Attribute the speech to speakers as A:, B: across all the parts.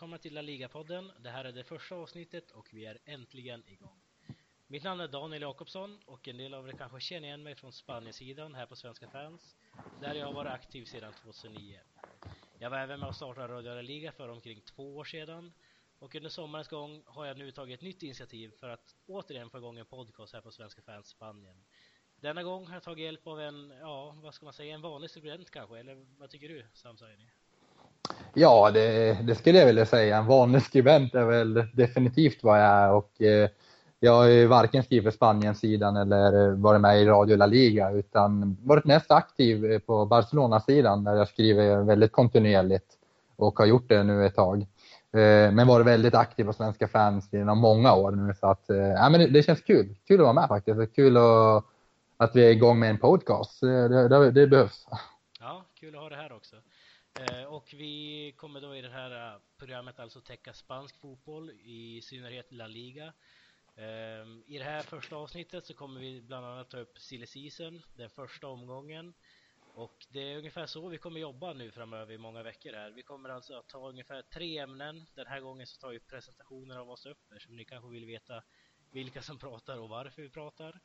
A: välkomna till La Liga-podden. Det här är det första avsnittet och vi är äntligen igång. Mitt namn är Daniel Jakobsson och en del av er kanske känner igen mig från Spaniensidan här på Svenska fans, där jag har varit aktiv sedan 2009. Jag var även med och startade Radio La Liga för omkring två år sedan och under sommarens gång har jag nu tagit ett nytt initiativ för att återigen få igång en podcast här på Svenska fans Spanien. Denna gång har jag tagit hjälp av en, ja, vad ska man säga, en vanlig student kanske, eller vad tycker du, Sam Saini?
B: Ja, det, det, skulle jag vilja säga. En vanlig skribent är väl definitivt vad jag är och eh, jag har ju varken skrivit för Spanien-sidan eller varit med i Radio La Liga utan varit mest aktiv eh, på Barcelona-sidan där jag skriver väldigt kontinuerligt och har gjort det nu ett tag. Eh, men varit väldigt aktiv på Svenska fans genom många år nu så att, eh, ja, men det, det känns kul. Kul att vara med faktiskt. Kul att, att vi är igång med en podcast. Eh, det, det, det behövs.
A: Ja, kul att ha det här också. Eh, och vi kommer då i det här eh, programmet alltså täcka spansk fotboll, i synnerhet La Liga. Ehm, I det här första avsnittet så kommer vi bland annat ta upp silly season, den första omgången. Och det är ungefär så vi kommer jobba nu framöver i många veckor här. Vi kommer alltså att ta ungefär tre ämnen. Den här gången så tar vi presentationer av oss upp eftersom ni kanske vill veta vilka som pratar och varför vi pratar.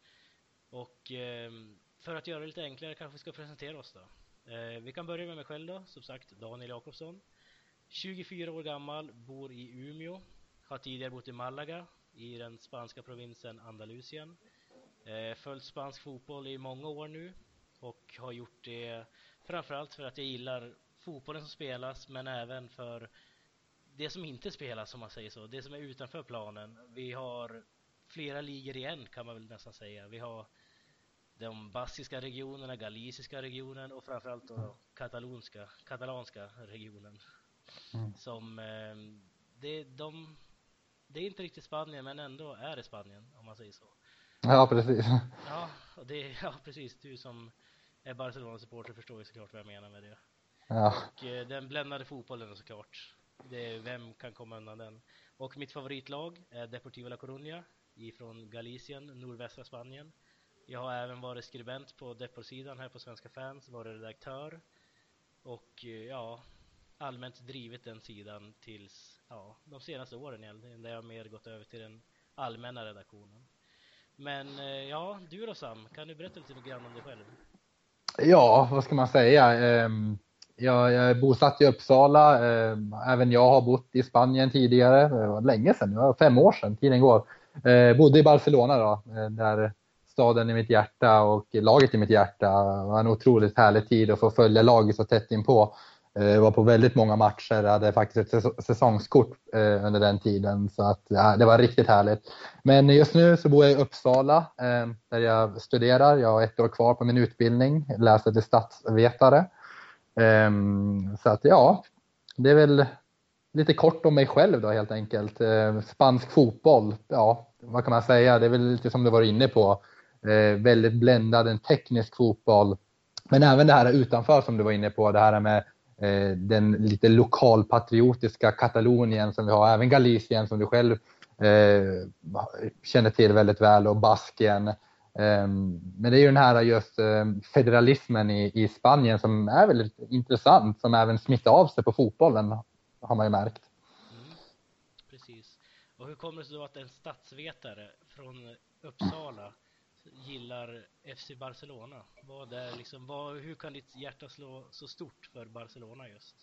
A: Och ehm, för att göra det lite enklare kanske vi ska presentera oss då. Eh, vi kan börja med mig själv då, som sagt Daniel Jakobsson. 24 år gammal, bor i Umeå. Har tidigare bott i Malaga i den spanska provinsen Andalusien. Eh, följt spansk fotboll i många år nu och har gjort det framförallt för att jag gillar fotbollen som spelas men även för det som inte spelas om man säger så, det som är utanför planen. Vi har flera ligor igen kan man väl nästan säga. Vi har de baskiska regionerna, galiciska regionen och framförallt då katalonska, katalanska regionen. Mm. Som eh, det, de, det är inte riktigt Spanien men ändå är det Spanien om man säger så.
B: Ja, precis.
A: Ja, och det, ja precis. Du som är Barcelona-supporter förstår ju såklart vad jag menar med det.
B: Ja.
A: Och eh, den bländade fotbollen såklart. Det vem kan komma undan den? Och mitt favoritlag är Deportivo La Coruña ifrån Galicien, nordvästra Spanien. Jag har även varit skribent på Depor-sidan här på Svenska fans, varit redaktör och eh, ja, allmänt drivit den sidan tills ja, de senaste åren egentligen, där jag mer gått över till den allmänna redaktionen. Men eh, ja, du då Sam, kan du berätta lite grann om dig själv?
B: Ja, vad ska man säga? Ehm, jag, är bosatt i Uppsala. Ehm, även jag har bott i Spanien tidigare. Det var länge sedan, det var fem år sedan, tiden går. Eh, bodde i Barcelona då, där staden i mitt hjärta och laget i mitt hjärta. Det var en otroligt härlig tid att få följa laget så tätt inpå. Eh, jag var på väldigt många matcher, jag hade faktiskt ett säsongskort eh, under den tiden. Så att, ja, det var riktigt härligt. Men just nu så bor jag i Uppsala eh, där jag studerar. Jag har ett år kvar på min utbildning, läser till statsvetare. Ehm, så att ja, det är väl lite kort om mig själv då helt enkelt. Spansk fotboll, ja vad kan man säga? Det är väl lite som du var inne på. Eh, väldigt bländad, en teknisk fotboll. Men även det här utanför som du var inne på, det här med Eh, den lite lokalpatriotiska Katalonien som vi har, även Galicien som du själv eh, känner till väldigt väl och Baskien. Eh, men det är ju den här just eh, federalismen i, Spanien som är väldigt intressant, som även smittar av sig på fotbollen, har man ju märkt. Mm,
A: precis. Och hur kommer det sig då att en statsvetare från Uppsala gillar FC Barcelona? Vad är liksom, vad, hur kan ditt hjärta slå så stort för Barcelona just?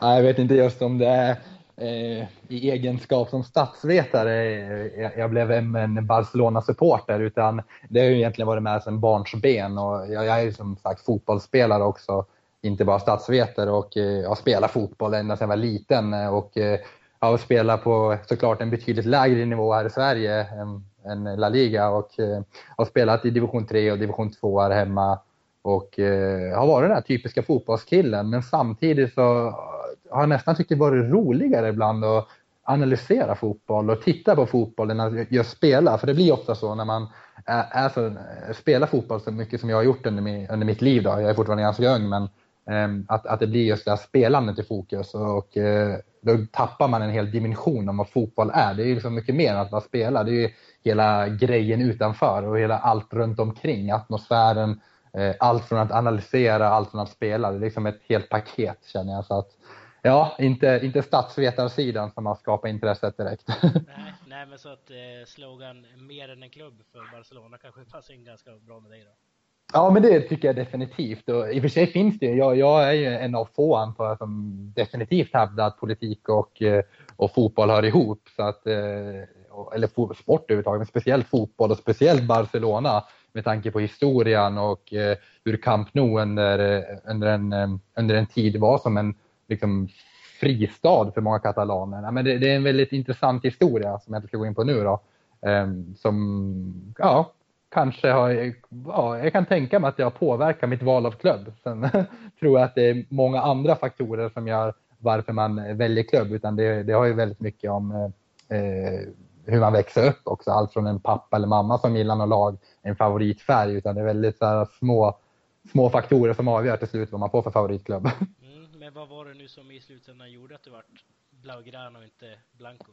B: jag vet inte just om det är eh, i egenskap som statsvetare eh, jag, jag blev en Barcelona-supporter utan det har ju egentligen varit med sedan barnsben och jag, jag är som sagt fotbollsspelare också, inte bara statsvetare och eh, jag spelar fotboll ända sedan jag var liten eh, och eh, jag har spelat på såklart en betydligt lägre nivå här i Sverige än La Liga och eh, har spelat i division 3 och division 2 här hemma och eh, har varit den här typiska fotbollskillen men samtidigt så har jag nästan tyckt det varit roligare ibland att analysera fotboll och titta på fotboll än att just spela. För det blir ofta så när man är, är så, spelar fotboll så mycket som jag har gjort under, min, under mitt liv. Då. Jag är fortfarande ganska ung men Ehm, att, att det blir just det här spelandet i fokus. Och, eh, då tappar man en hel dimension om vad fotboll är. Det är ju liksom mycket mer än att bara spela. Det är ju hela grejen utanför och hela allt runt omkring. Atmosfären, eh, allt från att analysera, allt från att spela. Det är liksom ett helt paket känner jag. Så att, ja, inte, inte statsvetarsidan som har skapat intresset direkt.
A: nej, nej, men så att eh, slogan mer än en klubb för Barcelona kanske passar in ganska bra med dig då.
B: Ja, men det tycker jag definitivt. Och I och för sig finns det jag, jag är ju en av få antar jag som definitivt hävdar att politik och, eh, och fotboll hör ihop. Så att, eh, eller sport överhuvudtaget, men speciellt fotboll och speciellt Barcelona med tanke på historien och eh, hur Camp Nou under, under, en, under en tid var som en liksom, fristad för många katalaner. Men det, det är en väldigt intressant historia som jag inte ska gå in på nu då. Ehm, som, ja, kanske har, ja, jag kan tänka mig att det har påverkat mitt val av klubb. Sen tror jag att det är många andra faktorer som gör varför man väljer klubb, utan det, det har ju väldigt mycket om eh, hur man växer upp också. Allt från en pappa eller mamma som gillar något lag, en favoritfärg, utan det är väldigt så här, små, små faktorer som avgör till slut vad man får för favoritklubb.
A: Mm, men vad var det nu som i slutändan gjorde att du vart blaugrana och inte blanco?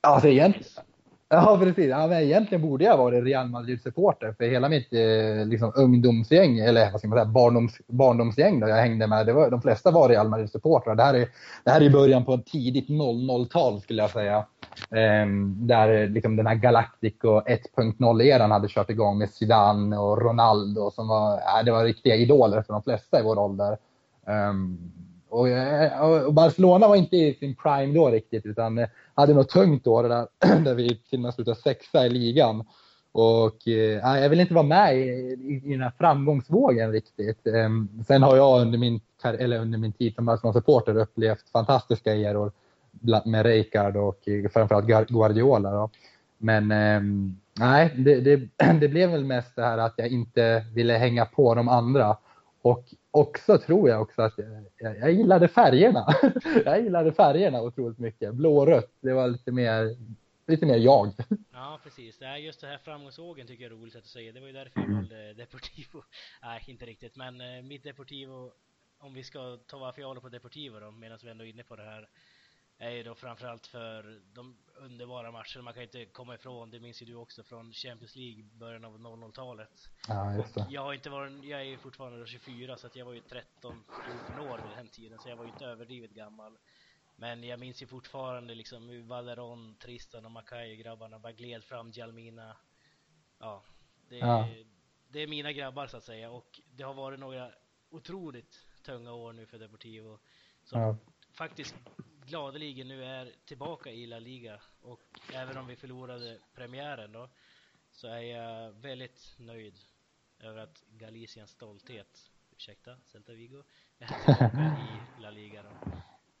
B: Alltså egentligen, Ja, precis. Ja, men egentligen borde jag vara Real Madrid-supporter för hela mitt eh, liksom, ungdomsgäng, eller vad ska man säga, barndoms, barndomsgäng då jag hängde med, det var, de flesta var Real Madrid-supportrar. Det, här är, det här är början på ett tidigt 00-tal skulle jag säga. Ehm, där liksom, den här Galactico 1.0-eran hade kört igång med Zidane och Ronaldo som var, ja, det var riktiga idoler för de flesta i vår ålder. Ehm, Eh, och, och, Barcelona var inte i sin prime då riktigt utan eh, hade något tungt år där, där vi till och med slutade sexa i ligan. Och eh, jag vill inte vara med i, i, i den här framgångsvågen riktigt. Eh, sen har jag under min, eller under min tid som Barcelona-supporter upplevt fantastiska eror med Rijkaard och eh, framförallt Guardiola. Då. Men eh, nej, det, det, det, blev väl mest det här att jag inte ville hänga på de andra. Och också tror jag också att jag, jag, gillade färgerna. jag gillade färgerna otroligt mycket. Blå och rött, det var lite mer, lite mer jag.
A: Ja, precis. Nej, just det här framgångsvågen tycker jag är roligt att säga. Det var ju därför jag valde Deportivo. Nej, inte riktigt, men eh, mitt Deportivo, om vi ska ta varför jag håller på Deportivo då, medan vi ändå är inne på det här är ju då framförallt för de underbara matcherna. Man kan inte komma ifrån, det minns ju du också, från Champions League början av 00-talet.
B: Ja, just det.
A: Jag har inte varit, jag är ju fortfarande 24 så att jag var ju 13, 14 år vid den tiden så jag var ju inte överdrivet gammal. Men jag minns ju fortfarande liksom hur Valeron, Tristan och Mackay grabbarna bara gled fram Jalmina. Ja, det, ja. det är mina grabbar så att säga och det har varit några otroligt tunga år nu för Deportivo. Som ja. faktiskt gladeligen nu är tillbaka i La Liga och även om vi förlorade premiären då så är jag väldigt nöjd över att Galiciens stolthet, ursäkta, Celta Vigo, är tillbaka i La Liga då.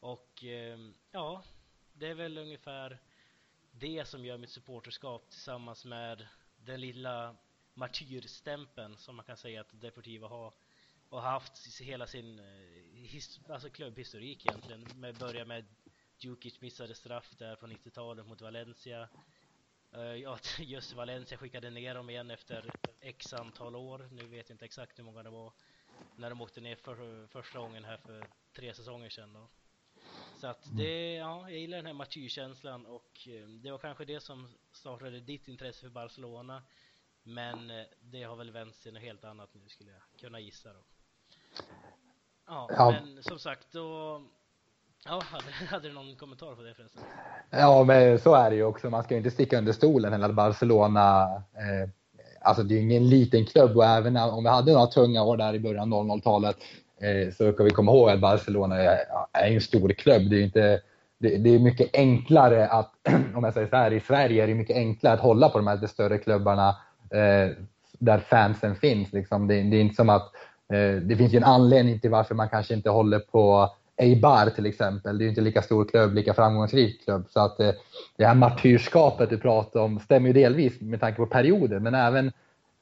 A: Och ehm, ja, det är väl ungefär det som gör mitt supporterskap tillsammans med den lilla martyrstämpeln som man kan säga att Deportiva har och haft hela sin eh, his, alltså klubbhistorik egentligen. Med börja med Djukic missade straff där på 90-talet mot Valencia. Uh, ja, just Valencia skickade ner dem igen efter x antal år. Nu vet jag inte exakt hur många det var när de åkte ner för, första gången här för tre säsonger sedan. Då. Så att det, ja, jag gillar den här martyrkänslan och uh, det var kanske det som startade ditt intresse för Barcelona. Men det har väl vänt sig något helt annat nu skulle jag kunna gissa då. Ja, ja. men som sagt då Ja, hade, hade du någon kommentar på det förresten?
B: Ja, men så är det ju också. Man ska ju inte sticka under stolen heller. Barcelona, eh, alltså det är ju ingen liten klubb och även om vi hade några tunga år där i början av 00-talet eh, så ska vi komma ihåg att Barcelona är, är en stor klubb. Det är inte det, det, är mycket enklare att, om jag säger så här, i Sverige är det mycket enklare att hålla på de här lite större klubbarna eh, där fansen finns. Liksom. Det, det, är inte som att Eh, det finns ju en anledning till varför man kanske inte håller på Eibar till exempel, det är ju inte lika stor klubb, lika framgångsrik klubb. Så att eh, det här martyrskapet du pratar om stämmer ju delvis med tanke på perioden, men även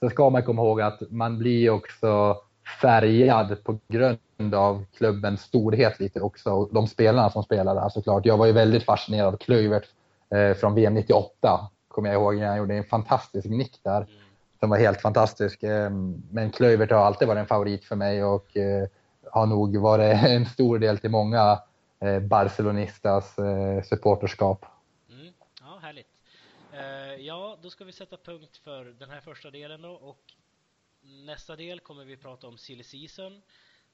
B: så ska man komma ihåg att man blir också färgad på grund av klubbens storhet lite också. Och de spelarna som spelar där såklart. Jag var ju väldigt fascinerad av Kluivert eh, från VM 98, kommer jag ihåg. när Jag gjorde en fantastisk nick där. Mm. Som var helt fantastisk. Eh, men Klövert har alltid varit en favorit för mig och eh, har nog varit en stor del till många eh, Barcelonistas supporterskap.
A: Mm, ja, härligt. Ja, då ska vi sätta punkt för den här första delen då och nästa del kommer vi prata om silly season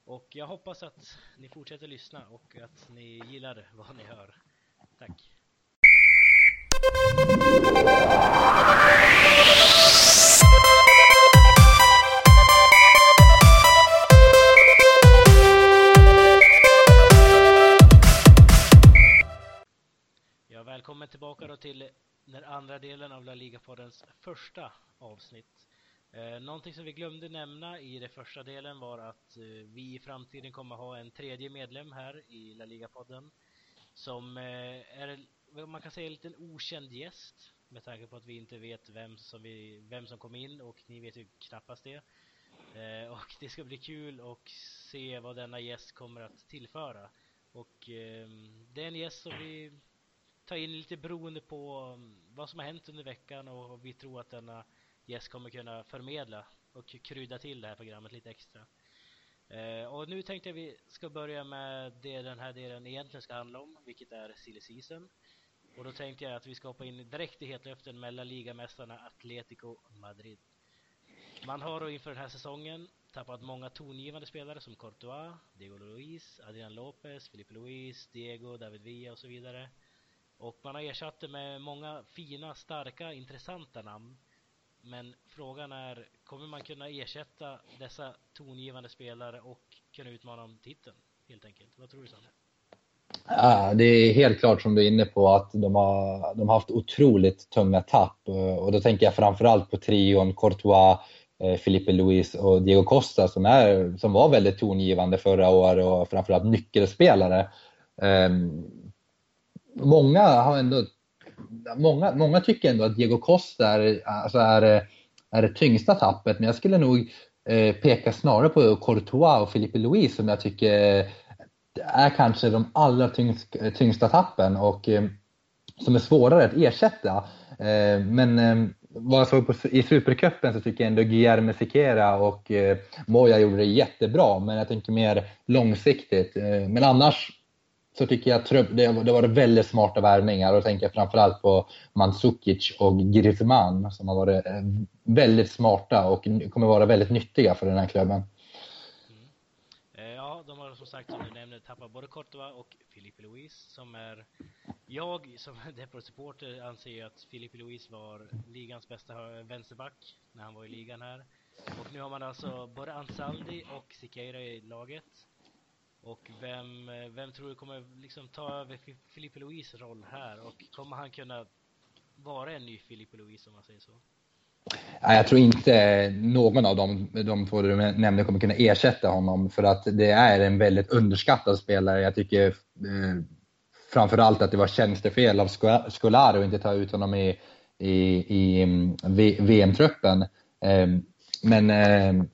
A: Och jag hoppas att ni fortsätter lyssna och att ni gillar vad ni hör. Tack! Tillbaka då till den andra delen av La Liga-poddens första avsnitt. Eh, någonting som vi glömde nämna i den första delen var att eh, vi i framtiden kommer ha en tredje medlem här i La Liga-podden som eh, är, man kan säga, en liten okänd gäst med tanke på att vi inte vet vem som, vi, vem som kom in och ni vet ju knappast det. Eh, och det ska bli kul att se vad denna gäst kommer att tillföra. Och eh, det är en gäst som vi Ta in lite beroende på um, vad som har hänt under veckan och vi tror att denna gäst kommer kunna förmedla och krydda till det här programmet lite extra. Eh, och nu tänkte jag vi ska börja med det den här delen egentligen ska handla om, vilket är silly season. Och då tänkte jag att vi ska hoppa in direkt i hetluften mellan ligamästarna Atletico Madrid. Man har då inför den här säsongen tappat många tongivande spelare som Courtois, Diego Luis, Adrian Lopez, Felipe Luis, Diego, David Villa och så vidare. Och man har ersatt det med många fina, starka, intressanta namn. Men frågan är, kommer man kunna ersätta dessa tongivande spelare och kunna utmana om titeln? Helt enkelt. Vad tror du Sanne?
B: Ja, det är helt klart som du är inne på att de har, de har haft otroligt tunga tapp. Och då tänker jag framförallt på trion Courtois, eh, Filipe Luis och Diego Costa som, är, som var väldigt tongivande förra året och framförallt nyckelspelare. Ehm, Många har ändå Många, många tycker ändå att Diego Costa är, alltså är, är det tyngsta tappet, men jag skulle nog eh, peka snarare på Courtois och Felipe Luis som jag tycker är kanske de allra tyngst, tyngsta tappen och eh, som är svårare att ersätta. Eh, men eh, vad jag såg på, i Supercupen så tycker jag ändå Guillermo Siqueira och eh, Moya gjorde det jättebra, men jag tänker mer långsiktigt. Eh, men annars så tycker jag att det, det var väldigt smarta värvningar och då tänker jag framförallt på Mandzukic och Griezmann som har varit eh, väldigt smarta och kommer vara väldigt nyttiga för den här klubben.
A: Mm. Eh, ja, de har som sagt som du nämnde tappat både Courtois och Filipe Luis som är jag som Depor-supporter anser att Filipe Luis var ligans bästa vänsterback när han var i ligan här. Och nu har man alltså både Ansaldi och Sikeira i laget. Och vem, eh, vem tror du kommer liksom ta över Filipe Louis roll här? Och kommer han kunna vara en ny Filipe Louis om man säger så?
B: Jag tror inte någon av de, de två du nämnde kommer kunna ersätta honom för att det är en väldigt underskattad spelare. Jag tycker eh, framförallt att det var tjänstefel av Scolaro att inte ta ut honom i, i, i mm, VM-truppen. Eh, men eh,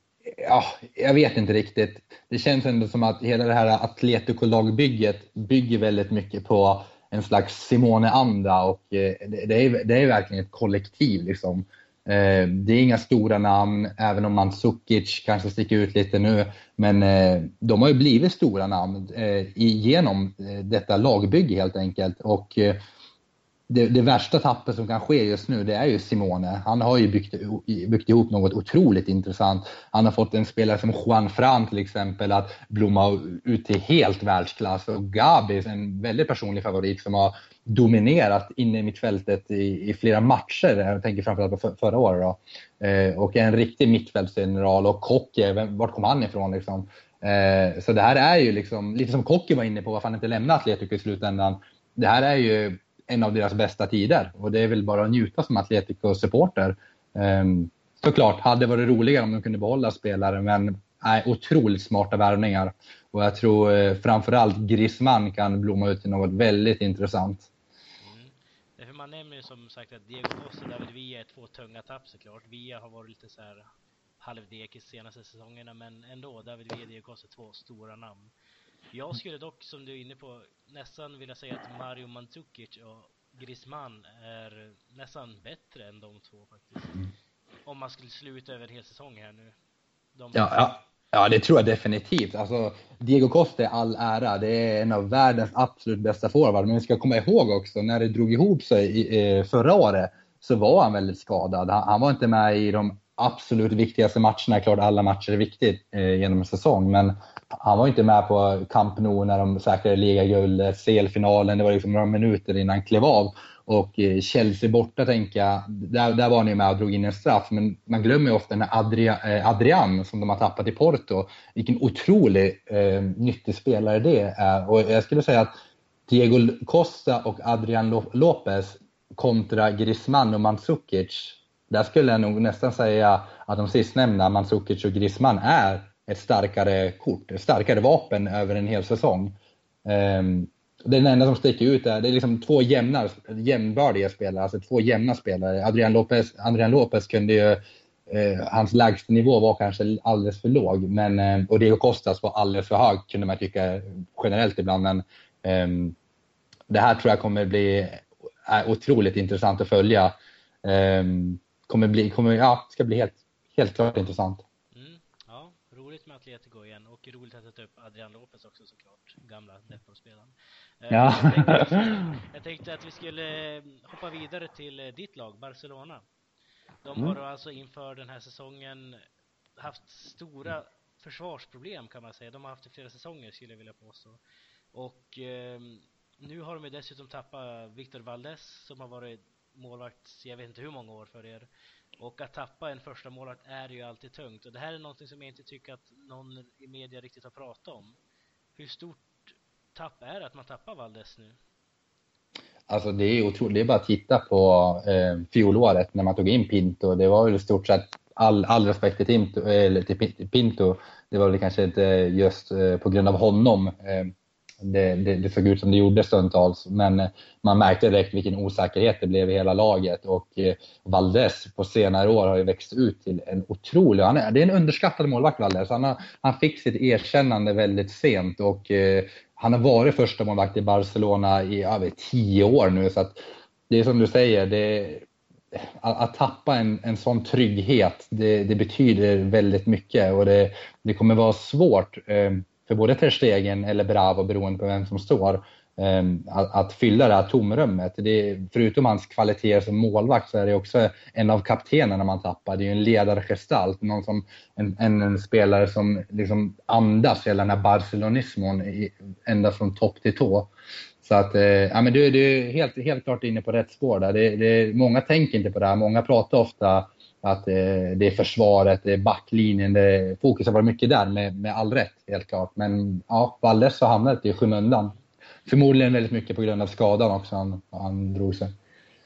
B: ja, jag vet inte riktigt. Det känns ändå som att hela det här Atletico-lagbygget bygger väldigt mycket på en slags Simone-anda och eh, det är, det är verkligen ett kollektiv. Liksom. Eh, det är inga stora namn, även om Mandzukic kanske sticker ut lite nu. Men eh, de har ju blivit stora namn genom detta lagbygge helt enkelt. Och det, det, värsta tappet som kan ske just nu det är ju Simone. Han har ju byggt, byggt ihop något otroligt intressant. Han har fått en spelare som Juan Fran till exempel att blomma ut till helt världsklass. Och Gabi, en väldigt personlig favorit som har dominerat inne i mittfältet i, i flera matcher. Jag tänker framförallt på förra året. Då. Eh, och är en riktig mittfältsgeneral. Och Kocke, vart kom han ifrån liksom? Eh, så det här är ju liksom, lite som Kocke var inne på, varför han inte lämnar Atletico i slutändan. Det här är ju en av deras bästa tider. Och det är väl bara att njuta som Atletico-supporter. Ehm, såklart, hade varit roligare om de kunde behålla spelare, men nej, otroligt smarta värvningar. Och jag tror eh, framförallt Griezmann kan blomma ut till något väldigt intressant.
A: Mm. man nämner ju som sagt att Diego Costa och David Villa är två tunga tapp såklart. Villa har varit lite så här halvdekis senaste säsongerna, men ändå. David Villa och Diego Costa, två stora namn. Jag skulle dock, som du är inne på, nästan vilja säga att Mario Mandzukic och Griezmann är nästan bättre än de två faktiskt. Mm. Om man skulle sluta över en hel säsong här nu.
B: De ja, ja, ja, det tror jag definitivt. Alltså, Diego Costa är all ära. Det är en av världens absolut bästa forward. Men vi ska komma ihåg också, när det drog ihop sig i, i, förra året så var han väldigt skadad. Han, han var inte med i de absolut viktigaste matcherna. Klart alla matcher är viktigt eh, genom en säsong, men han var inte med på Camp Nou när de säkrade ligaguldet, CL-finalen. Det var liksom några minuter innan han klev av. Och eh, Chelsea borta, tänker jag, där, där var han ju med och drog in en straff. Men man glömmer ju ofta den här Adria, eh, Adrian som de har tappat i Porto. Vilken otrolig eh, nyttig spelare det är. Och jag skulle säga att Diego Costa och Adrian Lopez kontra Griezmann och Mandzukic. Där skulle jag nog nästan säga att de sistnämnda, Mandzukic och Griezmann, är ett starkare kort, ett starkare vapen över en hel säsong. Um, den enda som sticker ut är, det är liksom två jämna, jämnbördiga spelare, alltså två jämna spelare. Adrian Lopez, Adrian Lopez kunde ju, eh, hans lägstanivå var kanske alldeles för låg, men, eh, och Diego Costas var alldeles för hög kunde man tycka generellt ibland. Men eh, det här tror jag kommer bli eh, otroligt intressant att följa. Um, kommer bli, kommer, ja, ska bli helt, helt klart intressant.
A: Mm, ja, roligt med Atletico igen och roligt att ta upp Adrian Lopez också såklart, gamla Depor-spelaren.
B: Eh, ja.
A: jag, tänkte, jag tänkte att vi skulle eh, hoppa vidare till eh, ditt lag, Barcelona. De har mm. alltså inför den här säsongen haft stora försvarsproblem kan man säga. De har haft det flera säsonger skulle jag vilja påstå. Och eh, nu har de dessutom tappat Victor Valdes som har varit målvakt jag vet inte hur många år för er. Och att tappa en första målvakt är ju alltid tungt. Och det här är någonting som jag inte tycker att någon i media riktigt har pratat om. Hur stort tapp är det att man tappar Valdes nu?
B: Alltså det är otroligt. Det är bara att titta på eh, fjolåret när man tog in Pinto. Det var väl i stort sett all, all respekt till, Pinto, eller till Pinto. Det var väl kanske inte just eh, på grund av honom. Eh, det, det, det, såg ut som det gjorde stundtals. Men eh, man märkte direkt vilken osäkerhet det blev i hela laget. Och eh, Valdes på senare år har ju växt ut till en otrolig... Han är, det är en underskattad målvakt, Valdes. Han, har, han fick sitt erkännande väldigt sent och eh, han har varit första målvakt i Barcelona i över tio år nu. Så att det är som du säger, det, att, att tappa en, en sån trygghet, det, det, betyder väldigt mycket och det, det kommer vara svårt. Eh, för både Ter Stegen eller Bravo, beroende på vem som står, ehm, att, att fylla det här tomrummet. Det är, förutom hans kvaliteter som målvakt så är det också en av kaptenerna man tappar. Det är ju en ledargestalt, någon som, en, en, en, spelare som liksom andas hela den här barcelonismon ända från topp till tå. Så att, eh, ja, men du, du är helt, helt klart inne på rätt spår där. Det, det, många tänker inte på det här. Många pratar ofta att eh, det är försvaret, det är backlinjen, det, fokus har varit mycket där med, med all rätt helt klart. Men ja, Valles har hamnat i skymundan. Förmodligen väldigt mycket på grund av skadan också han, han drog sig.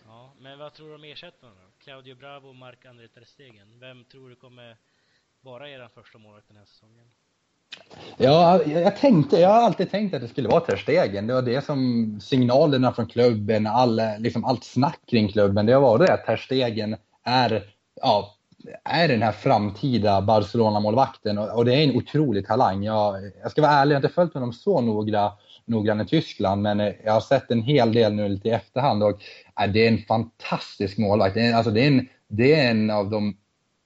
A: Ja, men vad tror du om ersättarna då? Claudio Bravo och Marc-André Ter Stegen. Vem tror du kommer vara er första målvakt den här säsongen?
B: Ja, jag, tänkte, jag har alltid tänkt att det skulle vara Ter Stegen. Det var det som signalerna från klubben, all, liksom allt snack kring klubben, det har varit att Ter Stegen är ja, är den här framtida Barcelona-målvakten och, och, det är en otrolig talang. Jag, jag ska vara ärlig, jag har inte följt honom så noga, noggrant i Tyskland, men eh, jag har sett en hel del nu lite i efterhand och äh, det är en fantastisk målvakt. Det är, alltså, det, är en, det är en av de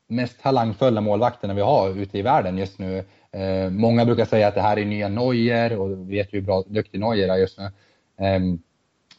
B: mest talangfulla målvakterna vi har ute i världen just nu. Eh, många brukar säga att det här är nya Neuer och vi vet hur bra, duktig Neuer är just nu. Eh,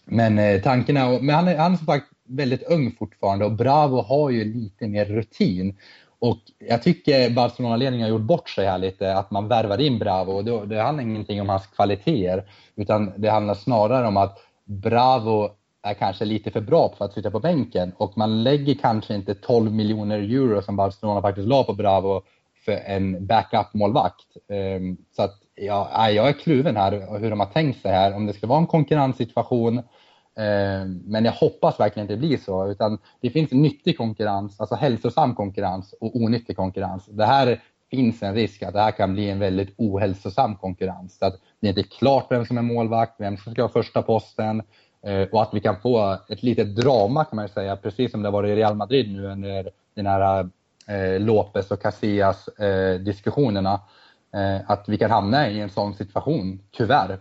B: men eh, tanken är, men han han är som sagt väldigt ung fortfarande och Bravo har ju lite mer rutin. Och jag tycker Barcelona-ledningen har gjort bort sig här lite, att man värvar in Bravo. Det, det handlar ingenting om hans kvaliteter, utan det handlar snarare om att Bravo är kanske lite för bra för att sitta på bänken och man lägger kanske inte 12 miljoner euro som Barcelona faktiskt la på Bravo för en backup-målvakt. Ehm, så att ja, jag är kluven här hur de har tänkt sig här. Om det ska vara en konkurrenssituation Eh, men jag hoppas verkligen inte det blir så, utan det finns nyttig konkurrens, alltså hälsosam konkurrens och onyttig konkurrens. Det här finns en risk att det här kan bli en väldigt ohälsosam konkurrens. Så att det är inte klart vem som är målvakt, vem som ska ha första posten eh, och att vi kan få ett litet drama kan man säga, precis som det var i Real Madrid nu under den här eh, Lopez och Casillas diskussionerna. Att vi kan hamna i en sån situation, tyvärr,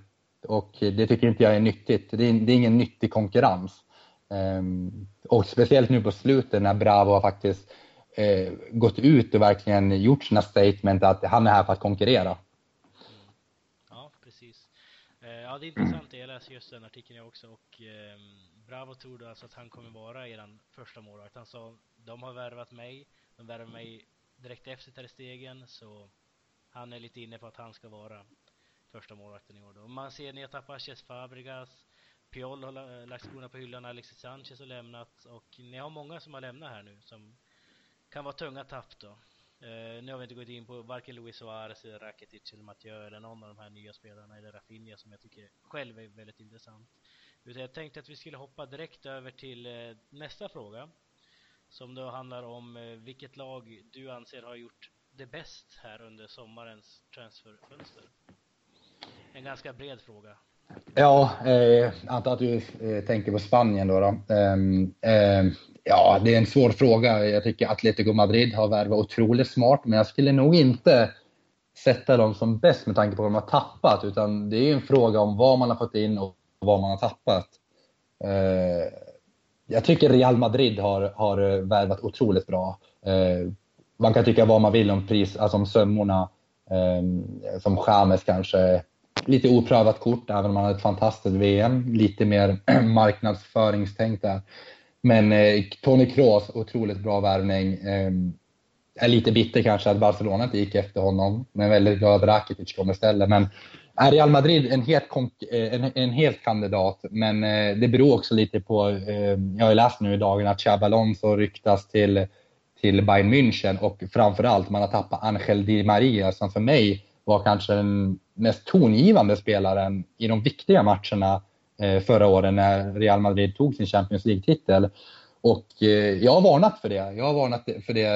B: och det tycker inte jag är nyttigt. Det är, det är ingen nyttig konkurrens. Um, och speciellt nu på slutet när Bravo har faktiskt uh, gått ut och verkligen gjort sina statement att han är här för att konkurrera.
A: Ja, precis. Uh, ja, det är intressant. Jag läser just den artikeln jag också och um, Bravo tror alltså att han kommer vara er första målvakt. Han sa de har värvat mig De värvar mig direkt efter Ter Stegen så han är lite inne på att han ska vara första målvakten i år då. Man ser ni har tappat Ches Fabregas, Piol har lagt skorna på hyllan, Alexis Sanchez har lämnat och ni har många som har lämnat här nu som kan vara tunga tapp då. Uh, nu har vi inte gått in på varken Luis Suarez, eller Rakitic eller Mathieu eller någon av de här nya spelarna eller Rafinha som jag tycker själv är väldigt intressant. Utan jag tänkte att vi skulle hoppa direkt över till uh, nästa fråga. Som då handlar om uh, vilket lag du anser har gjort det bäst här under sommarens transferfönster. En ganska bred fråga.
B: Ja, eh, antar att du eh, tänker på Spanien då. då. Eh, eh, ja, det är en svår fråga. Jag tycker Atletico Madrid har värvat otroligt smart, men jag skulle nog inte sätta dem som bäst med tanke på vad de har tappat, utan det är en fråga om vad man har fått in och vad man har tappat. Eh, jag tycker Real Madrid har, har eh, värvat otroligt bra. Eh, man kan tycka vad man vill om pris, alltså om sömmorna, eh, som James kanske lite oprövat kort, även om han hade ett fantastiskt VM. Lite mer marknadsföringstänk där. Men eh, Tony Kroos, otroligt bra värvning. Eh, är lite bitter kanske att Barcelona inte gick efter honom, men väldigt glad att Rakitic kom istället. Men är Real Madrid en helt, eh, en, en helt kandidat, men eh, det beror också lite på, eh, jag har ju läst nu i dagarna att Xabi Alonso ryktas till, till Bayern München och framförallt man har tappat Angel Di Maria som för mig var kanske den mest tongivande spelaren i de viktiga matcherna eh, förra året när Real Madrid tog sin Champions League-titel. Och eh, jag har varnat för det. Jag har varnat för det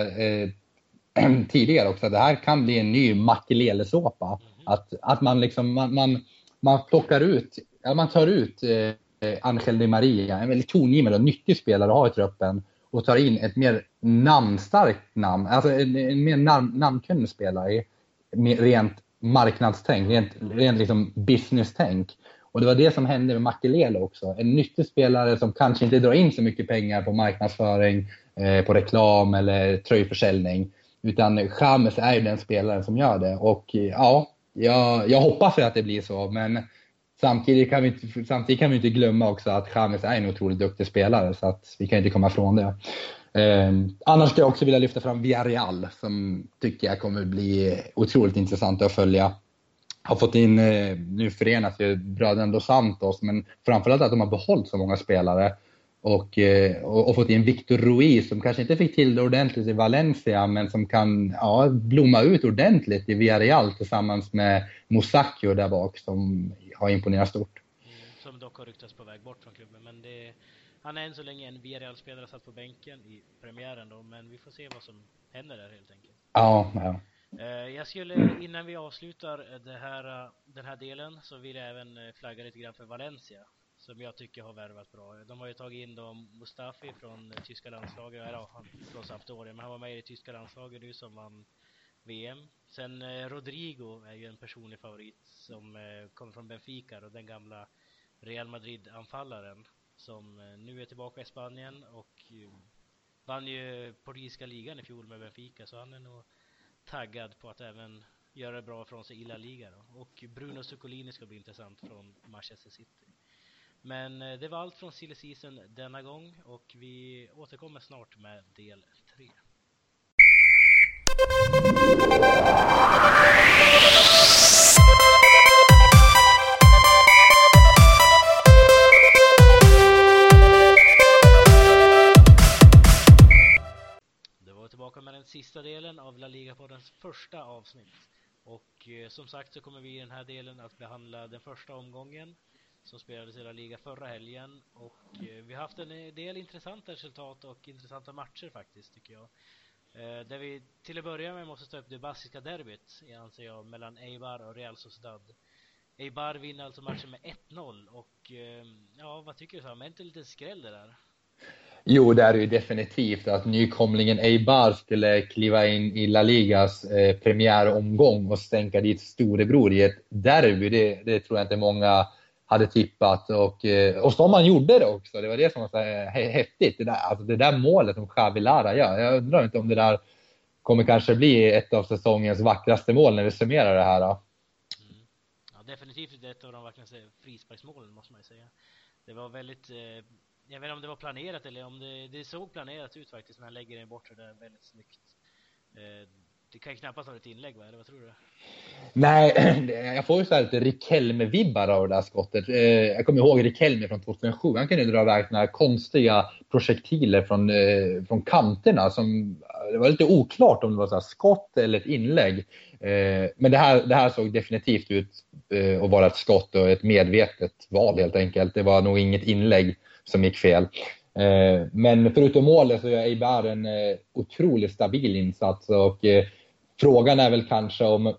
B: eh, tidigare också. Det här kan bli en ny makelelesåpa. Mm. Att, att man liksom, man, man, man plockar ut, man tar ut Angel Di Maria, en väldigt tongivande och nyttig spelare att ha i truppen och tar in ett mer namnstarkt namn, alltså en, en mer nam, namnkunnig spelare rent marknadstänk, rent, rent liksom business-tänk. Och det var det som hände med Makelele också. En nyttig spelare som kanske inte drar in så mycket pengar på marknadsföring, eh, på reklam eller tröjförsäljning. Utan Chamez är ju den spelaren som gör det. Och eh, ja, jag, jag hoppas att det blir så. Men samtidigt kan vi inte, samtidigt kan vi inte glömma också att Chamez är en otroligt duktig spelare. Så att vi kan inte komma ifrån det. Eh, annars skulle jag också vilja lyfta fram Villarreal som tycker jag kommer bli otroligt intressant att följa. Har fått in, eh, nu förenas ju bröderna Dos Santos, men framförallt att de har behållit så många spelare. Och, eh, och, och, fått in Victor Ruiz som kanske inte fick till det ordentligt i Valencia, men som kan ja, blomma ut ordentligt i Villarreal tillsammans med Musacchio där bak som har imponerat stort.
A: Mm, som dock har ryktats på väg bort från klubben, men det han är än så länge en VRL-spelare satt på bänken i premiären då, men vi får se vad som händer där helt enkelt.
B: Ja, ja.
A: Eh, jag skulle, innan vi avslutar det här, eh, den här delen, så vill jag även eh, flagga lite grann för Valencia, som jag tycker har värvat bra. De har ju tagit in då Mustafi från tyska landslaget, eller ja, han från Sampdoria, men han var med i det tyska landslaget nu som vann VM. Sen Rodrigo är ju en personlig favorit som kommer från Benfica och den gamla Real Madrid-anfallaren som eh, nu är tillbaka i Spanien och eh, vann ju portugisiska ligan i fjol med Benfica så han är nog taggad på att även göra det bra från sig i La Liga då. Och Bruno Zuccolini ska bli intressant från Manchester City. Men eh, det var allt från Silly Season denna gång och vi återkommer snart med del 3. Första avsnitt. Och eh, som sagt så kommer vi i den här delen att behandla den första omgången som spelades i La Liga förra helgen och eh, vi har haft en eh, del intressanta resultat och intressanta matcher faktiskt tycker jag. Eh, där vi till att börja med måste ta upp det baskiska derbyt, anser jag, mellan Eibar och Real Sociedad. Eibar vinner alltså matchen med 1-0 och eh, ja, vad tycker du Sam? Är inte en liten skräll det där?
B: Jo, det är det ju definitivt att nykomlingen Eibar skulle kliva in i La Ligas eh, premiäromgång och stänka dit storebror i ett derby. Det, det tror jag inte många hade tippat och, eh, och som man gjorde det också. Det var det som var så eh, häftigt. Det där, alltså det där målet som Xavi Lara gör. Jag undrar inte om det där kommer kanske bli ett av säsongens vackraste mål när vi summerar det här. Då.
A: Mm. Ja, definitivt ett av de vackraste frisparksmålen måste man ju säga. Det var väldigt eh jag vet inte om det var planerat eller om det, det såg planerat ut faktiskt när han lägger den bort där väldigt snyggt. Eh, det kan ju knappast vara ett inlägg va, eller vad tror du?
B: Nej, jag får ju så här lite Rikelme-vibbar av det där skottet. Eh, jag kommer ihåg Rikelme från 2007. Han kunde dra iväg några konstiga projektiler från, eh, från kanterna. Som, det var lite oklart om det var så skott eller ett inlägg. Eh, men det här, det här såg definitivt ut eh, att vara ett skott och ett medvetet val helt enkelt. Det var nog inget inlägg som gick fel. Eh, men förutom målet så gör Eibar en eh, otroligt stabil insats och eh, frågan är väl kanske om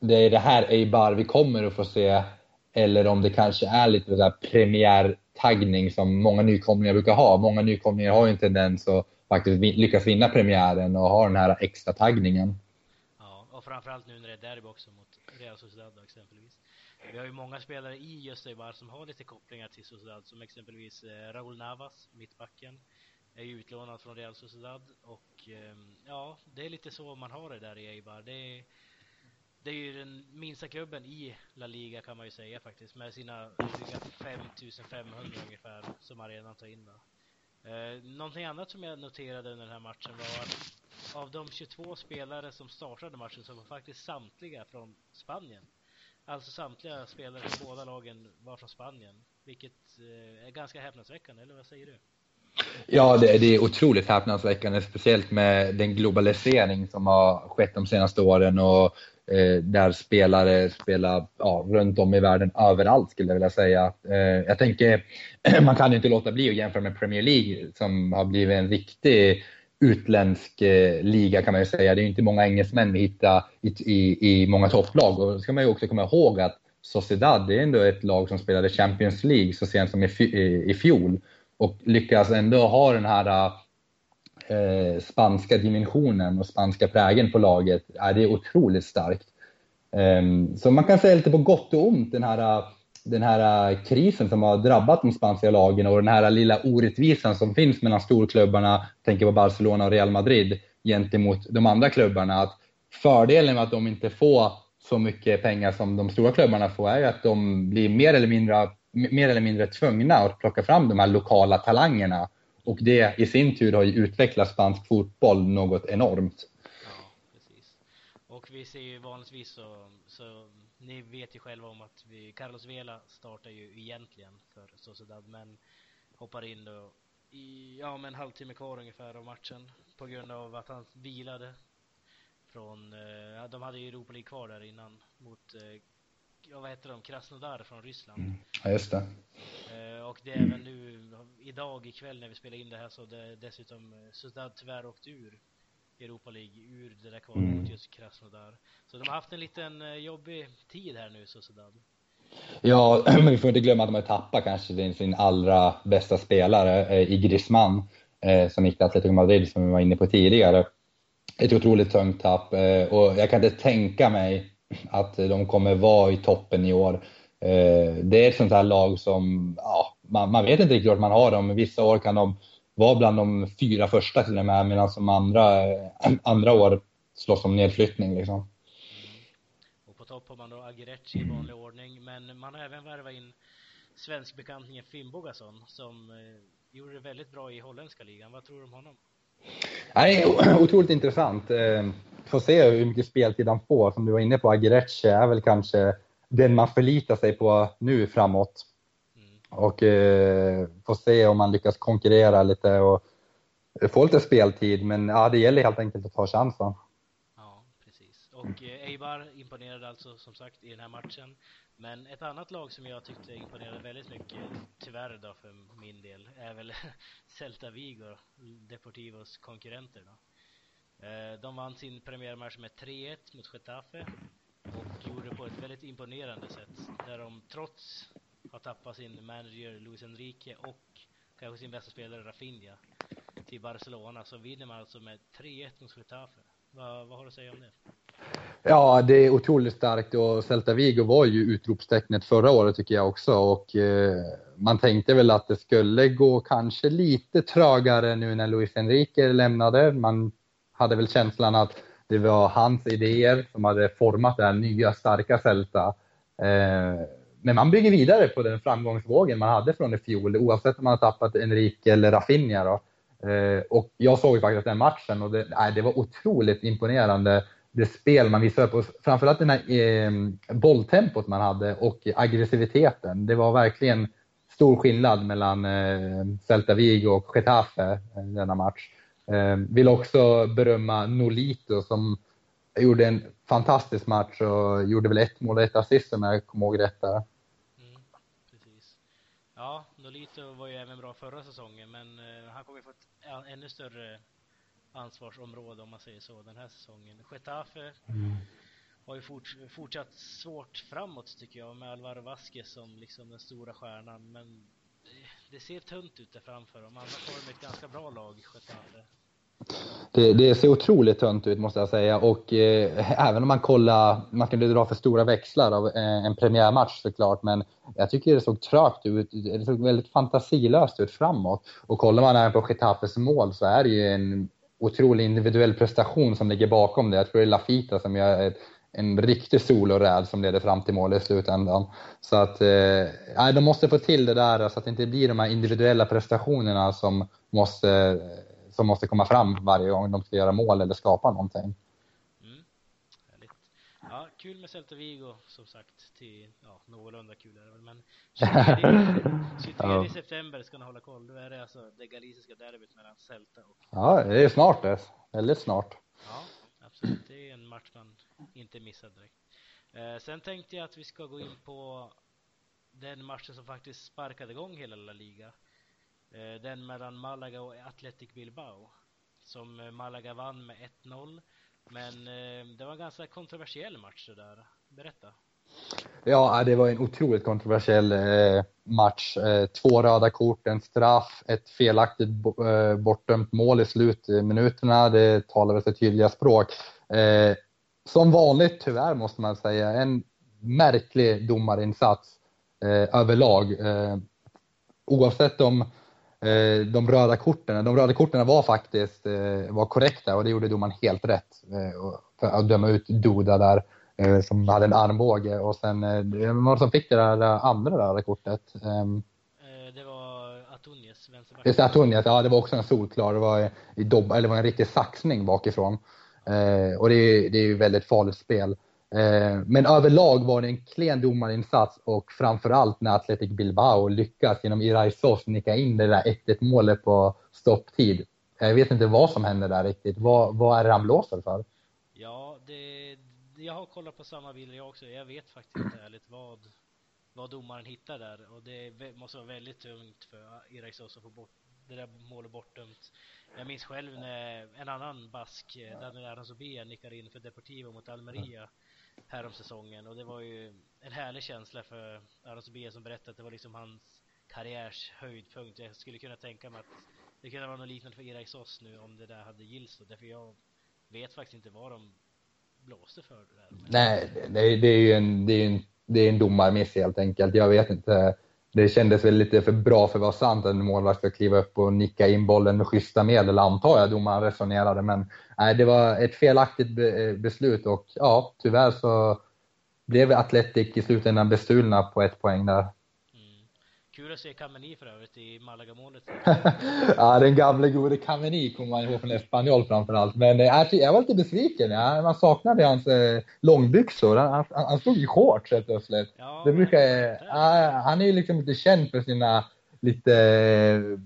B: det är det här Eibar vi kommer att få se eller om det kanske är lite så premiärtaggning som många nykomlingar brukar ha. Många nykomlingar har ju en tendens att faktiskt lyckas vinna premiären och ha den här extra taggningen.
A: Ja, och framförallt nu när det är derby också mot Real Sociedad exempelvis. Vi har ju många spelare i just Eibar som har lite kopplingar till Sociedad som exempelvis eh, Raúl Navas, mittbacken är ju utlånad från Real Sociedad och ehm, ja, det är lite så man har det där i Eibar. Det är, det är ju den minsta klubben i La Liga kan man ju säga faktiskt med sina 5500 ungefär som arenan tar in då. Eh, någonting annat som jag noterade under den här matchen var att av de 22 spelare som startade matchen så var faktiskt samtliga från Spanien. Alltså samtliga spelare från båda lagen var från Spanien, vilket eh, är ganska häpnadsväckande, eller vad säger du?
B: Ja, det, det, är otroligt häpnadsväckande, speciellt med den globalisering som har skett de senaste åren och eh, där spelare spelar ja, runt om i världen, överallt skulle jag vilja säga. Eh, jag tänker, man kan ju inte låta bli att jämföra med Premier League som har blivit en riktig utländsk eh, liga kan man ju säga. Det är inte många engelsmän vi hittar i, i, i många topplag och då ska man ju också komma ihåg att Sociedad, det är ändå ett lag som spelade Champions League så sent som i, i, eh, i fjol och lyckas ändå ha den här eh, spanska dimensionen och spanska prägen på laget. Ja, det är otroligt starkt. Eh, så man kan säga lite på gott och ont den här, den här äh, krisen som har drabbat de spanska lagen och den här lilla orättvisan som finns mellan storklubbarna, tänker på Barcelona och Real Madrid, gentemot de andra klubbarna. Att fördelen med att de inte får så mycket pengar som de stora klubbarna får är ju att de blir mer eller mindre mer eller mindre tvungna att plocka fram de här lokala talangerna. Och det i sin tur har ju utvecklat spansk fotboll något enormt.
A: Ja, precis. Och vi ser ju vanligtvis så, så ni vet ju själva om att vi, Carlos Vela startar ju egentligen för Sociedad, men hoppar in då i, ja men en halvtimme kvar ungefär av matchen på grund av att han vilade från, eh, de hade ju Europa League kvar där innan mot eh, ja, vad heter de, Krasnodar från Ryssland. Mm.
B: Ja, just det.
A: Eh, och det är även nu, idag ikväll när vi spelar in det här så det dessutom eh, Sociedad tyvärr åkt ur Europa League, ur det där kvalet mm. mot just Krasnodar. Så de har haft en liten eh, jobbig tid här nu, Sociedad.
B: Ja, men vi får inte glömma att de har tappat kanske sin allra bästa spelare i Griezmann som gick till Atletico Madrid som vi var inne på tidigare. Ett otroligt tungt tapp och jag kan inte tänka mig att de kommer vara i toppen i år. Eh, det är ett sånt här lag som, ja, man, man vet inte riktigt vart man har dem. Vissa år kan de vara bland de fyra första till och med, medan som andra, andra år slåss om nedflyttning. Liksom.
A: Och på topp har man då Agirecci i vanlig ordning, men man har även värvat in svenskbekantningen Finnbogason som eh, gjorde det väldigt bra i holländska ligan. Vad tror du om honom?
B: Nej, otroligt intressant. Eh, får se hur mycket speltid han får. Som du var inne på, Agirecce är väl kanske den man förlitar sig på nu framåt. Och eh, får se om man lyckas konkurrera lite och få lite speltid. Men ja, det gäller helt enkelt att ta chansen.
A: Ja, precis. Och eh, Eibar imponerade alltså som sagt i den här matchen. Men ett annat lag som jag tyckte imponerade väldigt mycket, tyvärr då för min del, är väl Celta Vigo, Deportivos konkurrenter då. Eh, de vann sin premiärmatch med 3-1 mot Getafe och gjorde det på ett väldigt imponerande sätt. Där de trots har tappat sin manager Luis Enrique och kanske sin bästa spelare Rafinha till Barcelona så vinner man alltså med 3-1 mot Getafe. Vad, vad har du att säga om det?
B: Ja, det är otroligt starkt och Celta Vigo var ju utropstecknet förra året tycker jag också och eh, man tänkte väl att det skulle gå kanske lite trögare nu när Luis Enrique lämnade. Man hade väl känslan att det var hans idéer som hade format det här nya starka Celta. Eh, men man bygger vidare på den framgångsvågen man hade från i fjol, oavsett om man har tappat Enrique eller Rafinha. Då. Eh, och jag såg ju faktiskt den matchen och det, nej, det var otroligt imponerande det spel man visade på, framförallt den här eh, bolltempot man hade och aggressiviteten. Det var verkligen stor skillnad mellan eh, Celta Vigo och Getafe eh, denna match. Eh, vill också berömma Nolito som gjorde en fantastisk match och gjorde väl ett mål och ett assist om jag kommer ihåg rätt där. Mm,
A: precis. Ja, Nolito var ju även bra förra säsongen men eh, han kommer ju få ett ännu större ansvarsområde om man säger så den här säsongen. Getafe mm. har ju fort, fortsatt svårt framåt tycker jag med Alvaro Vasquez som liksom den stora stjärnan men det, det ser tunt ut där framför dem. Annars har de ett ganska bra lag, Getafe.
B: Det, det, ser otroligt tunt ut måste jag säga och eh, även om man kollar, man kan dra för stora växlar av eh, en premiärmatch såklart men jag tycker det såg trögt ut, det såg väldigt fantasilöst ut framåt och kollar man även på Getafes mål så är det ju en otrolig individuell prestation som ligger bakom det. Jag tror det är Lafita som gör ett, en riktig soloräd som leder fram till mål i slutändan. Så att eh, de måste få till det där så att det inte blir de här individuella prestationerna som måste, som måste komma fram varje gång de ska göra mål eller skapa någonting.
A: Mm. Ja, kul med Celta Vigo som sagt till, ja, någorlunda kul är det väl, men 23, 23 september ska ni hålla koll, då är det alltså det galiciska derbyt mellan Celta och...
B: Ja, det är snart det, väldigt snart.
A: Ja, absolut, det är en match man inte missar direkt. Eh, sen tänkte jag att vi ska gå in på den matchen som faktiskt sparkade igång hela La Liga. Eh, den mellan Malaga och Athletic Bilbao. Som eh, Malaga vann med 1-0. Men eh, det var en ganska kontroversiell match det där. Berätta.
B: Ja, äh, det var en otroligt kontroversiell match. Två röda kort, en straff, ett felaktigt bortdömt mål i slutminuterna. Det talar väl sitt tydliga språk. Som vanligt, tyvärr måste man säga, en märklig domarinsats överlag. Oavsett om de röda korten, de röda korten var faktiskt var korrekta och det gjorde domaren helt rätt för att döma ut Doda där. Eh, som hade en armbåge och sen, eh, vem var det som fick det där eh, andra röda kortet?
A: Ehm, det var Atunius,
B: vänsterback. Just Atunius, ja det var också en solklar, det var, i dobb, eller var en riktig saxning bakifrån. och det är, det är ju väldigt farligt spel. Eh, men överlag var det en klen domarinsats och framförallt när Athletic Bilbao lyckas genom Iraisos nicka in det där 1-1 målet på stopptid. Jag vet inte vad som hände där riktigt. Vad, vad är det han blåser för?
A: Ja, det, jag har kollat på samma bilder jag också. Jag vet faktiskt inte ärligt vad, vad domaren hittar där. Och det måste vara väldigt tungt för Iraisos att få bort det där målet bortdömt. Jag minns själv när en annan bask, eh, Daniel Aranzobia, nickade in för Deportivo mot Almeria härom säsongen. Och det var ju en härlig känsla för Aranzobia som berättade att det var liksom hans karriärs höjdpunkt. Jag skulle kunna tänka mig att det kunde vara något liknande för Iraxos nu om det där hade gills. Därför jag vet faktiskt inte vad de blåste för det där.
B: Nej, det, det är ju en, det är en, det är en domarmiss helt enkelt. Jag vet inte. Det kändes väl lite för bra för att vara sant att en målvakt ska kliva upp och nicka in bollen med schyssta medel, antar jag domaren resonerade. Men nej, det var ett felaktigt be eh, beslut och ja, tyvärr så blev Atletic i slutändan bestulna på ett poäng där.
A: Kul att se Kameni för övrigt i Malaga-målet.
B: ja, den gamle gode Kameni kommer man ihåg från Espanyol framförallt. Men äh, jag var lite besviken. Ja. Man saknade hans äh, långbyxor. Han, han, han stod i shorts helt plötsligt. Ja, det brukar, äh, han är ju liksom inte känd för sina lite äh,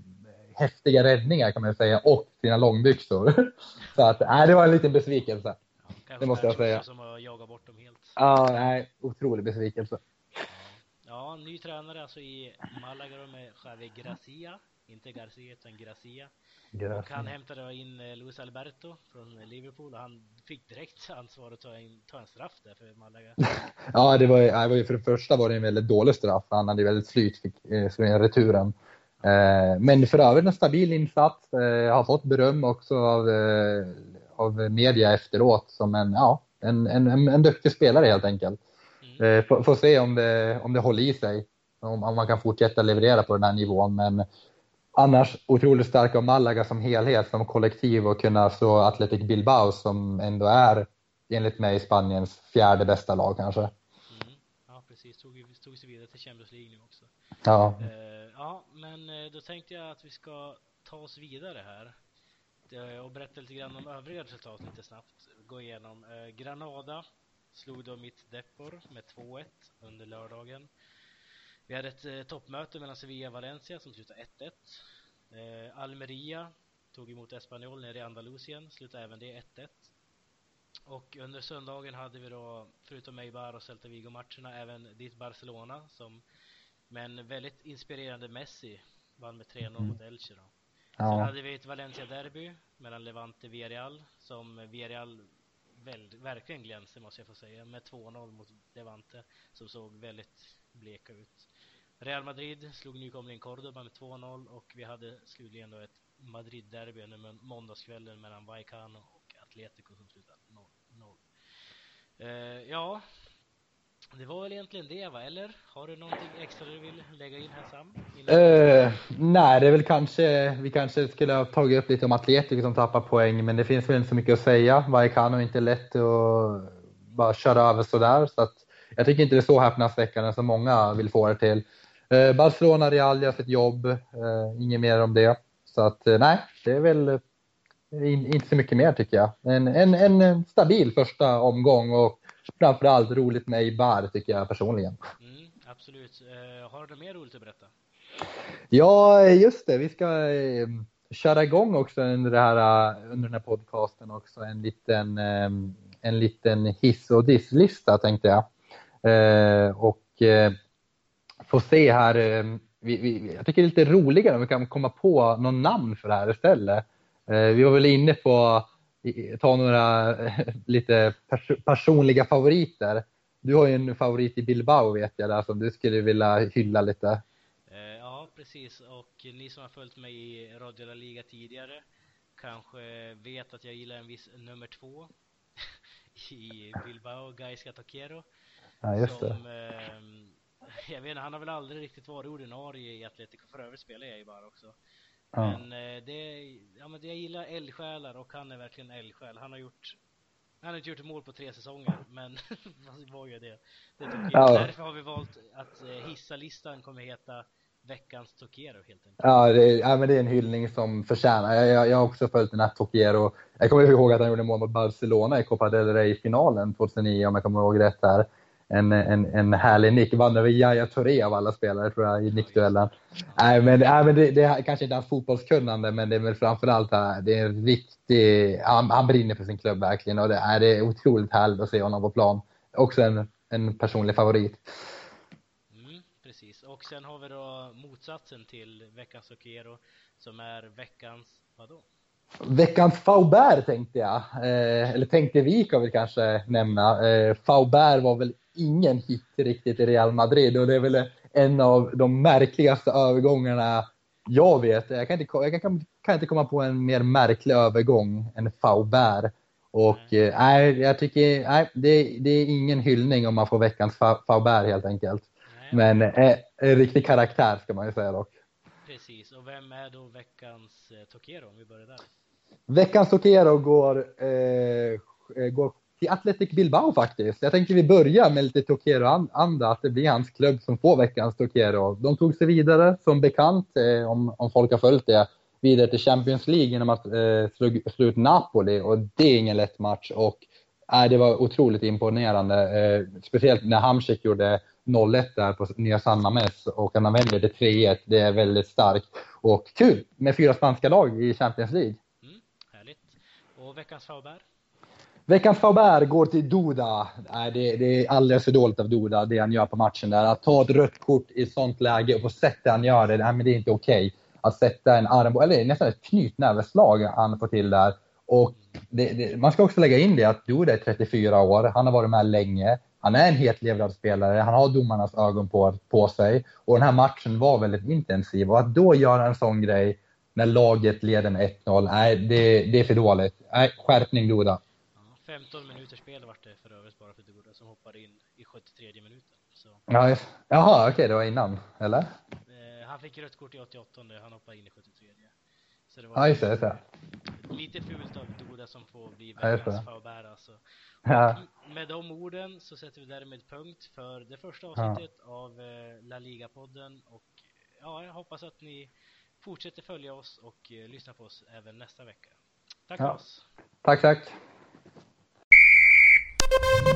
B: häftiga räddningar kan man säga och sina långbyxor. Så att, äh, det var en liten besvikelse. Ja, det måste jag säga.
A: Som att jaga bort dem helt.
B: Ja, nej, otrolig besvikelse.
A: Ja, ny tränare alltså i Malaga med Javi Gracia, inte Garcia utan Gracia. Gracia. Och han hämtade in eh, Luis Alberto från Liverpool och han fick direkt ansvar att ta, in, ta en straff där för Malaga.
B: ja, det var, det var ju för det första var det en väldigt dålig straff. Han hade väldigt flyt, fick eh, slå in returen. Eh, men för övrigt en stabil insats. har fått beröm också av, av media efteråt som en, ja, en, en, en duktig spelare helt enkelt. Mm. Får, får se om det, om det håller i sig, om, om man kan fortsätta leverera på den här nivån. Men annars otroligt starka av Malaga som helhet, som kollektiv och kunna slå Athletic Bilbao som ändå är enligt mig Spaniens fjärde bästa lag kanske. Mm.
A: Ja, precis. tog, tog sig vidare till Champions League nu också.
B: Ja.
A: Eh, ja, men eh, då tänkte jag att vi ska ta oss vidare här och berätta lite grann om övriga resultat lite snabbt. Gå igenom. Granada slog då mitt Depor med 2-1 under lördagen. Vi hade ett eh, toppmöte mellan Sevilla och Valencia som slutade 1-1. Eh, Almeria tog emot Espanyol nere i Andalusien, slutade även det 1-1. Och under söndagen hade vi då, förutom Eibar och Celta Vigo-matcherna, även ditt Barcelona som med en väldigt inspirerande Messi vann med 3-0 mm. mot Elche då. Ja. Sen hade vi ett Valencia-derby mellan Levante och Villarreal som Villarreal väl, verkligen glänser måste jag få säga med 2-0 mot Levante som såg väldigt bleka ut. Real Madrid slog nykomlingen Cordoba med 2-0 och vi hade slutligen då ett Madrid-derby under måndagskvällen mellan Vallecano och Atletico som slutade 0-0. Eh, ja, det var väl egentligen det va, eller? Har du någonting extra du vill lägga in här Sam?
B: Uh, eh, nej, det är väl kanske, vi kanske skulle ha tagit upp lite om Atletico som tappar poäng, men det finns väl inte så mycket att säga. Vallecano är inte lätt att bara köra över sådär, så att jag tycker inte det är så häpnadsväckande som många vill få det till. Uh, Barcelona, Real gör sitt jobb, uh, inget mer om det. Så att nej, det är väl inte så mycket mer tycker jag. En, en, en stabil första omgång och framförallt roligt med Eibar tycker jag personligen.
A: Mm, absolut. Uh, har du mer roligt att berätta?
B: Ja, just det. Vi ska uh, köra igång också under, det här, uh, under den här podcasten också en liten, en liten hiss och disslista tänkte jag. och få se här, vi, vi, jag tycker det är lite roligare om vi kan komma på någon namn för det här istället. vi var väl inne på ta några lite pers personliga favoriter. Du har ju en favorit i Bilbao vet jag där som du skulle vilja hylla lite.
A: Eh, ja, precis. Och ni som har följt mig i Radio La Liga tidigare kanske vet att jag gillar en viss nummer två i Bilbao, Gaisca Toquero.
B: Ja, just som, det.
A: Eh, jag vet inte, han har väl aldrig riktigt varit ordinarie i Atletico. För övrigt spelar jag ju bara också. Ja. Men, eh, det, ja, men jag gillar eldsjälar och han är verkligen eldsjäl. Han har gjort han har inte gjort ett mål på tre säsonger, men vad gör det? det ja. Därför har vi valt att eh, hissa-listan kommer heta veckans Tokiero helt enkelt.
B: Ja, det ja, men det är en hyllning som förtjänar. Jag, jag, jag har också följt den här Tokiero. Jag kommer ihåg att han gjorde mål mot Barcelona i Copa del Rey-finalen 2009 om jag kommer ihåg rätt där en, en, en härlig nick. Vann över Yahya Touré av alla spelare tror jag i nickduellen. Nej, men, nej, men det, det är kanske inte hans fotbollskunnande, men det är väl framförallt det är en riktig, han, han brinner för sin klubb verkligen och det är, det är otroligt härligt att se honom på plan. Också en, en personlig favorit.
A: Mm, precis, och sen har vi då motsatsen till veckans Okero som är veckans, vadå?
B: Veckans Faubert tänkte jag, eh, eller tänkte vi kan vi kanske nämna. Eh, Faubert var väl ingen hit riktigt i Real Madrid och det är väl en av de märkligaste övergångarna jag vet. Jag kan inte, jag kan, kan inte komma på en mer märklig övergång än Faubert. Och eh, nej, eh, jag tycker nej, det, det, är ingen hyllning om man får veckans Faubert helt enkelt. Nej. Men eh, en riktig karaktär ska man ju säga dock.
A: Precis, och vem är då veckans eh, Tokero om vi börjar där?
B: Veckans Tokero går, eh, går till Athletic Bilbao faktiskt. Jag tänkte vi börjar med lite Tokero-anda, att det blir hans klubb som får veckans Tokero. De tog sig vidare, som bekant, eh, om, om folk har följt det, vidare till Champions League genom att eh, slå, slå ut Napoli och det är ingen lätt match. Och, eh, det var otroligt imponerande, eh, speciellt när Hamsik gjorde 0-1 där på nya San Mames och han vänder till 3-1. Det är väldigt starkt och kul med fyra spanska lag i Champions League.
A: Mm, härligt. Och veckans Faubert?
B: Veckans Faubert går till Duda. Nej, det, det, är alldeles för dåligt av Duda, det han gör på matchen där. Att ta ett rött kort i ett sånt läge och på sättet han gör det, nej, men det är inte okej. Okay. Att sätta en arm, eller nästan ett knytnäveslag han får till där. Och det, det, man ska också lägga in det att Duda är 34 år, han har varit med länge. Han är en hetlevrad spelare, han har domarnas ögon på, på sig. Och den här matchen var väldigt intensiv. Och att då göra en sån grej när laget leder med 1-0, nej, det, det är för dåligt. Nej, skärpning Duda.
A: 15 minuters spel vart det för övrigt bara för Duda som hoppade in i 73 minuten. Så.
B: Ja, jaha, okej, okay, det var innan, eller?
A: Eh, han fick rött kort i 88, han hoppade in i 73. Så det
B: Ja,
A: var
B: just det. Just det.
A: lite fult av Doda som får bli
B: Ja,
A: veckans
B: det.
A: favbär alltså.
B: Ja.
A: Med de orden så sätter vi därmed punkt för det första avsnittet av eh, La Liga-podden och ja, jag hoppas att ni fortsätter följa oss och eh, lyssna på oss även nästa vecka. Tack
B: Ja.
A: för oss!
B: Tack, tack. Thank you.